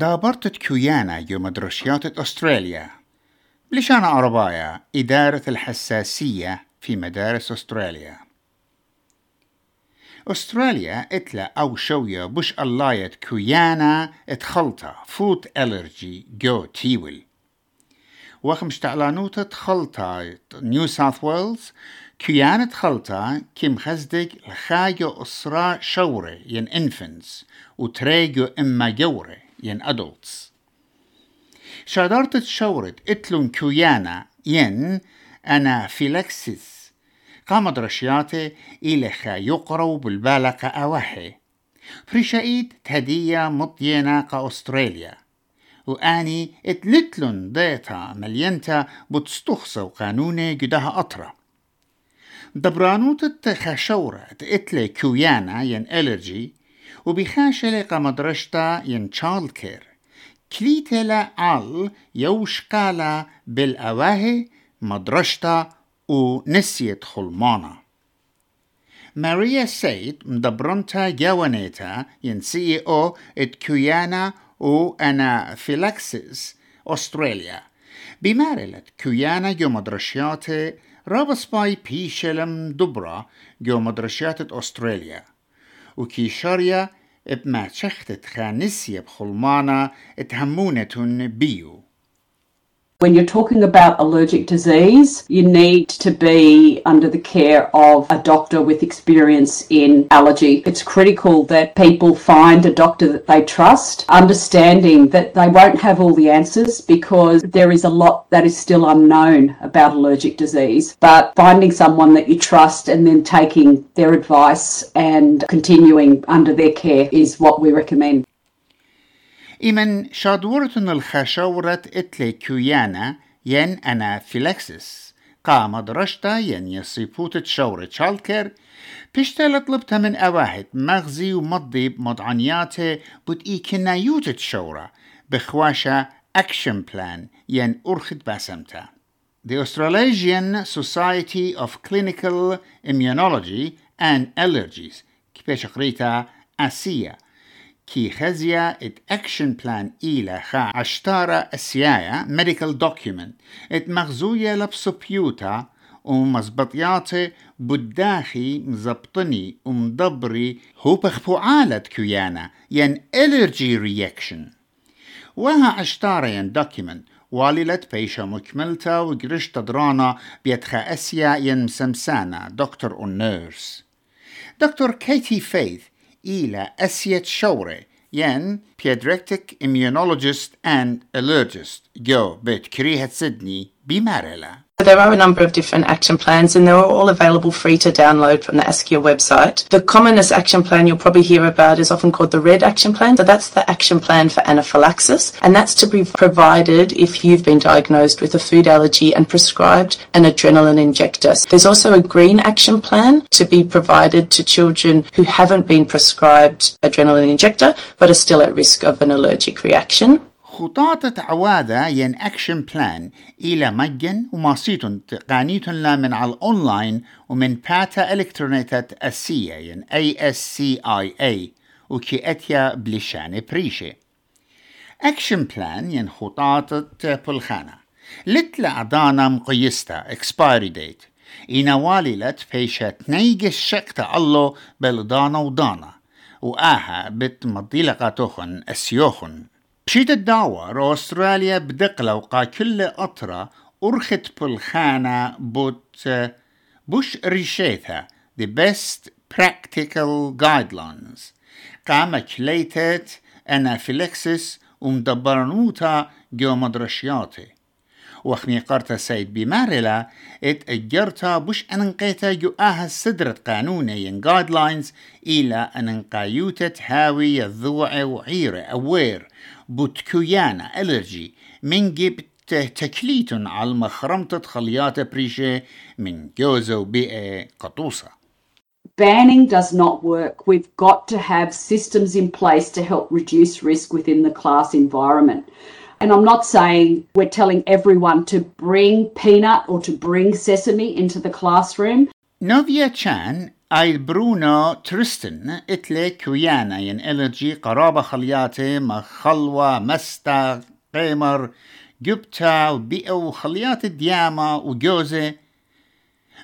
دابرت كيانا يوم درشيات أستراليا. بلشان عربايا إدارة الحساسية في مدارس أستراليا. أستراليا إتلا أو شوية بش اللايت كيانا إتخلطة فوت ألرجي جو تيول. وخمش تعلانوت تخلطة نيو ساوث ويلز. كيانة خلطة كم خزدك الخايو أسرا شورة ين انفنس وتريجو إما جورة ين أدولتس شادرت شورة اتلون كيانا ين أنا فيلكسيس قامت رشياتي إلى خا يقرو بالبالقة أوحي فريشايد تهدية مطينة كا أستراليا وآني اتلتلن ديتا ملينتا بتستخصو قانوني قدها أطرا. دبرانوت التخشورة اتلي كويانا ين ألرجي وبخاشلة قمدرشتا ين تشالد كير كليتلا عال يوشقالا بالأواهي مدرشتا ونسيت خلمانا ماريا سيد مدبرنتا جوانيتا ين سي أو ات كيانا و أنا فيلاكسيس أستراليا بمارلت كيانا جو مدرشيات رابس باي بيشلم دبرا جو مدرشيات أستراليا وكي شاريا بما تشختت خانسية بخلمانا اتهمونة بيو When you're talking about allergic disease, you need to be under the care of a doctor with experience in allergy. It's critical that people find a doctor that they trust, understanding that they won't have all the answers because there is a lot that is still unknown about allergic disease. But finding someone that you trust and then taking their advice and continuing under their care is what we recommend. إمن شادورتن الخشورة إتلي كيانا ين أنا فيلكسس قام درشتا ين يصيبوت شورة شالكر بيشتل طلبتها من أواهد مغزي ومضي بمضعنياته بد إي كنايوت شورة بخواشة أكشن بلان ين أرخد باسمتا. The Australasian Society of Clinical Immunology and Allergies كيفاش قريتها آسيا. كي خزيا ات اكشن بلان إلى خا عشتارة أسيايا ميديكال دوكيومنت. ات مغزوية لبسوبيوتا ومزبطياتي بداخي مزبطني ومدبري هو بخفوعالة كيانا. ين الرجي رياكشن. وها عشتارة ين دوكيومنت. واللة بيشا مكملتا وقرش تدرانا بيتخا أسيا ين مسمسانا. دكتور ونيرس دكتور كيتي فيث إلى أسية شوري ين pediatric immunologist and allergist. جو بيت كريهة سيدني بمارلا There are a number of different action plans and they're all available free to download from the Askia website. The commonest action plan you'll probably hear about is often called the RED action plan. So that's the action plan for anaphylaxis and that's to be provided if you've been diagnosed with a food allergy and prescribed an adrenaline injector. There's also a green action plan to be provided to children who haven't been prescribed adrenaline injector but are still at risk of an allergic reaction. خطاطة عوادة ين أكشن بلان إلى مجن وماسيتون تقانيتون لا من على الأونلاين ومن باتا إلكترونيتات أسية ين ASCIA وكي أتيا بلشان بريشة. أكشن بلان ين خطاطة بلخانة لتلا أعضانا مقيستا expiry date. إنا واللت بيشة تنيجش شكتا الله بلدانا ودانا. وآها بت مضيلقاتوخن أسيوخن. بشيت الدعوة أستراليا بدقلة وقا كل أطرة أرخت بالخانة بوت بوش ريشيتها the best practical guidelines. قام كليتت أنافيلكسس ومدبرنوتا جو مدرشياتي وخني قرتا سيد بمارلا ات اجرتا بش اننقيتا جو آها سدرت قانوني ين guidelines إلى اننقايوتة هاوي الضوع وعيرة اوير بوتكويانا الرجي من جبت تكليت على مخرمة خليات بريشة من جوزة وبيئة قطوسة Banning does not work. We've got to have systems in place to help reduce risk within the class environment. And I'm not saying we're telling everyone to bring peanut or to bring sesame into the classroom. نوفيا تشان اي برونو تريستن اتلي كويانا ين الرجي قرابة خلياتي ما خلوة مستا قيمر جبتا وبيئة وخليات الديامة وجوزة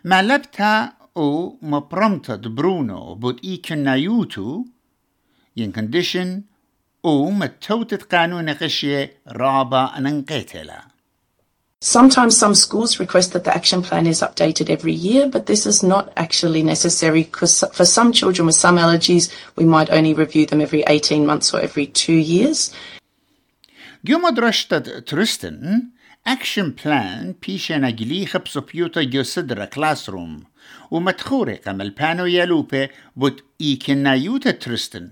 ما لبتا او مبرمتا برونو بود اي كنايوتو ين كنديشن او متوتت قانون غشية رابا ننقيتلا Sometimes some schools request that the action plan is updated every year, but this is not actually necessary because for some children with some allergies, we might only review them every 18 months or every two years. Gjuma drashtat Tristan, action plan بيشنا جليخ بسبيوتا جسدرا classroom ومدخورة كما البانو يالوبة بوت إيكنا يوتا تريستن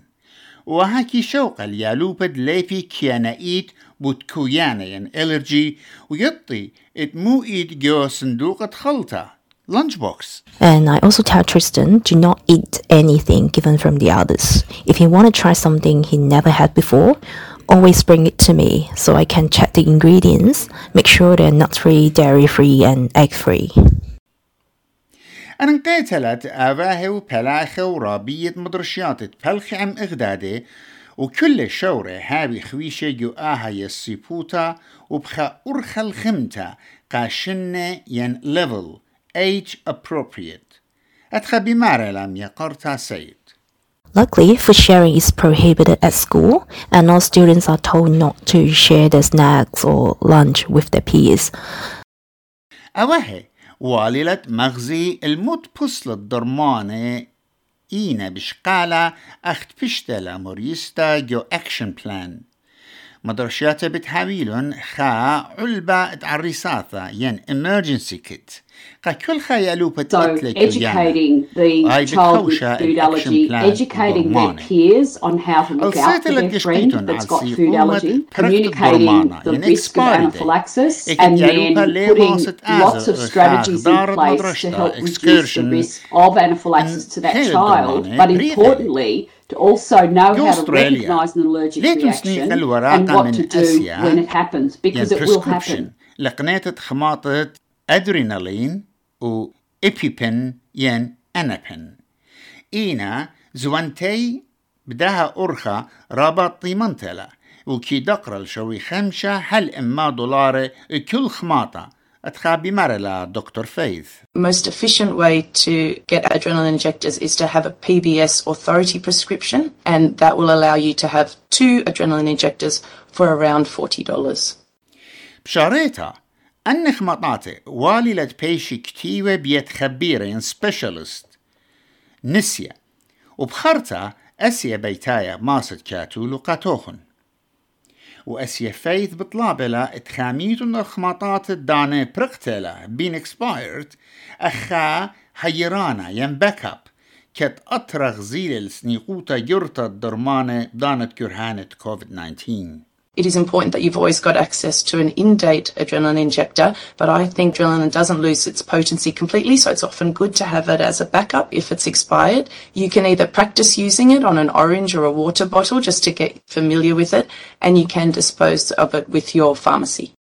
وهاكي شوق اليالوبة ليفي كيانايت بوتكويانا ين إلرجي ويطي اتمو إيت جو صندوق خلطة lunchbox. And I also tell Tristan to not eat anything given from the others. If he want to try something he never had before, always bring it to me so I can check the ingredients, make sure they're nut free, dairy free, and egg free. انقيتلت آباه وبلاخة ورابية مدرشيات بلخ عم إغدادي وكل شورة هابي خويشة جو آها يسيبوتا وبخا أرخى الخمتا قاشنة ين level age appropriate أتخا بمارة لم يقرتا سيد Luckily, food sharing is prohibited at school, and all students are told not to share their snacks or lunch with their peers. أوهي واللة مغزي الموت بصل الدرمانة إينا بشقالة أخت بشتلا موريستا جو أكشن بلان مدرشات بتحاويلن خا علبة تعريساثا ين emergency kit قا كل خيالو So educating the child with food allergy, educating their peers on how to look out for their friend that's got food allergy, communicating the risk of anaphylaxis, and then putting lots of strategies in place to help reduce the risk of anaphylaxis to that child. But importantly, to also know how to recognize an allergic reaction and what to do when it happens because it will happen. لقنيت خماطة أدرينالين و إبيبن ين أنابن. إينا زوانتي بداها أرخا رابط طيمنتلا وكي دقر الشوي خمشة هل إما دولار كل خماطة؟ أتخابي مرلا دكتور فيث most efficient way to get adrenaline injectors is to have a PBS authority prescription, and that will allow you to have two adrenaline injectors for around $40. بشاريتا أنخ مطاتي والي بيشي كتيوة بيت خبيرة ين سبيشالست نسيا وبخرتا أسيا بيتايا ماسد كاتو لقاتوخن وأسيا فيث بطلابلا اتخاميتو الخماطات الدانة برقتلا بين expired أخا حيرانا ين باك اب كت أطرغ زيل السنيقوتا يرتا الدرمانة دانت كرهانة كوفيد 19 It is important that you've always got access to an in-date adrenaline injector, but I think adrenaline doesn't lose its potency completely, so it's often good to have it as a backup if it's expired. You can either practice using it on an orange or a water bottle just to get familiar with it, and you can dispose of it with your pharmacy.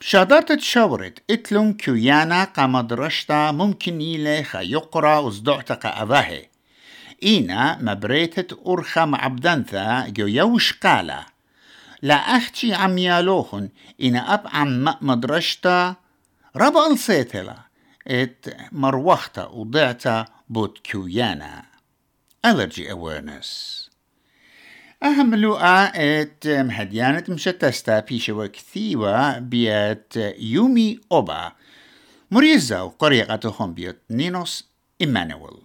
شادرت تشاورت اتلون كيانا قامد رشتا ممكن إلي يقرا وزدعت قأذاهي إينا مبريتت أرخا معبدنثا جو يوش قالا لا أختي عم يالوخن. إنا أب عم مدرشتا ربع السيتلا إت مروختا وضعتا بوت كيانا allergy awareness. أهم لقاء إت مهديانة مشتستا بيشوا كثيوة بيت يومي أوبا. مريزا وقريقتهم بيت نينوس إيمانويل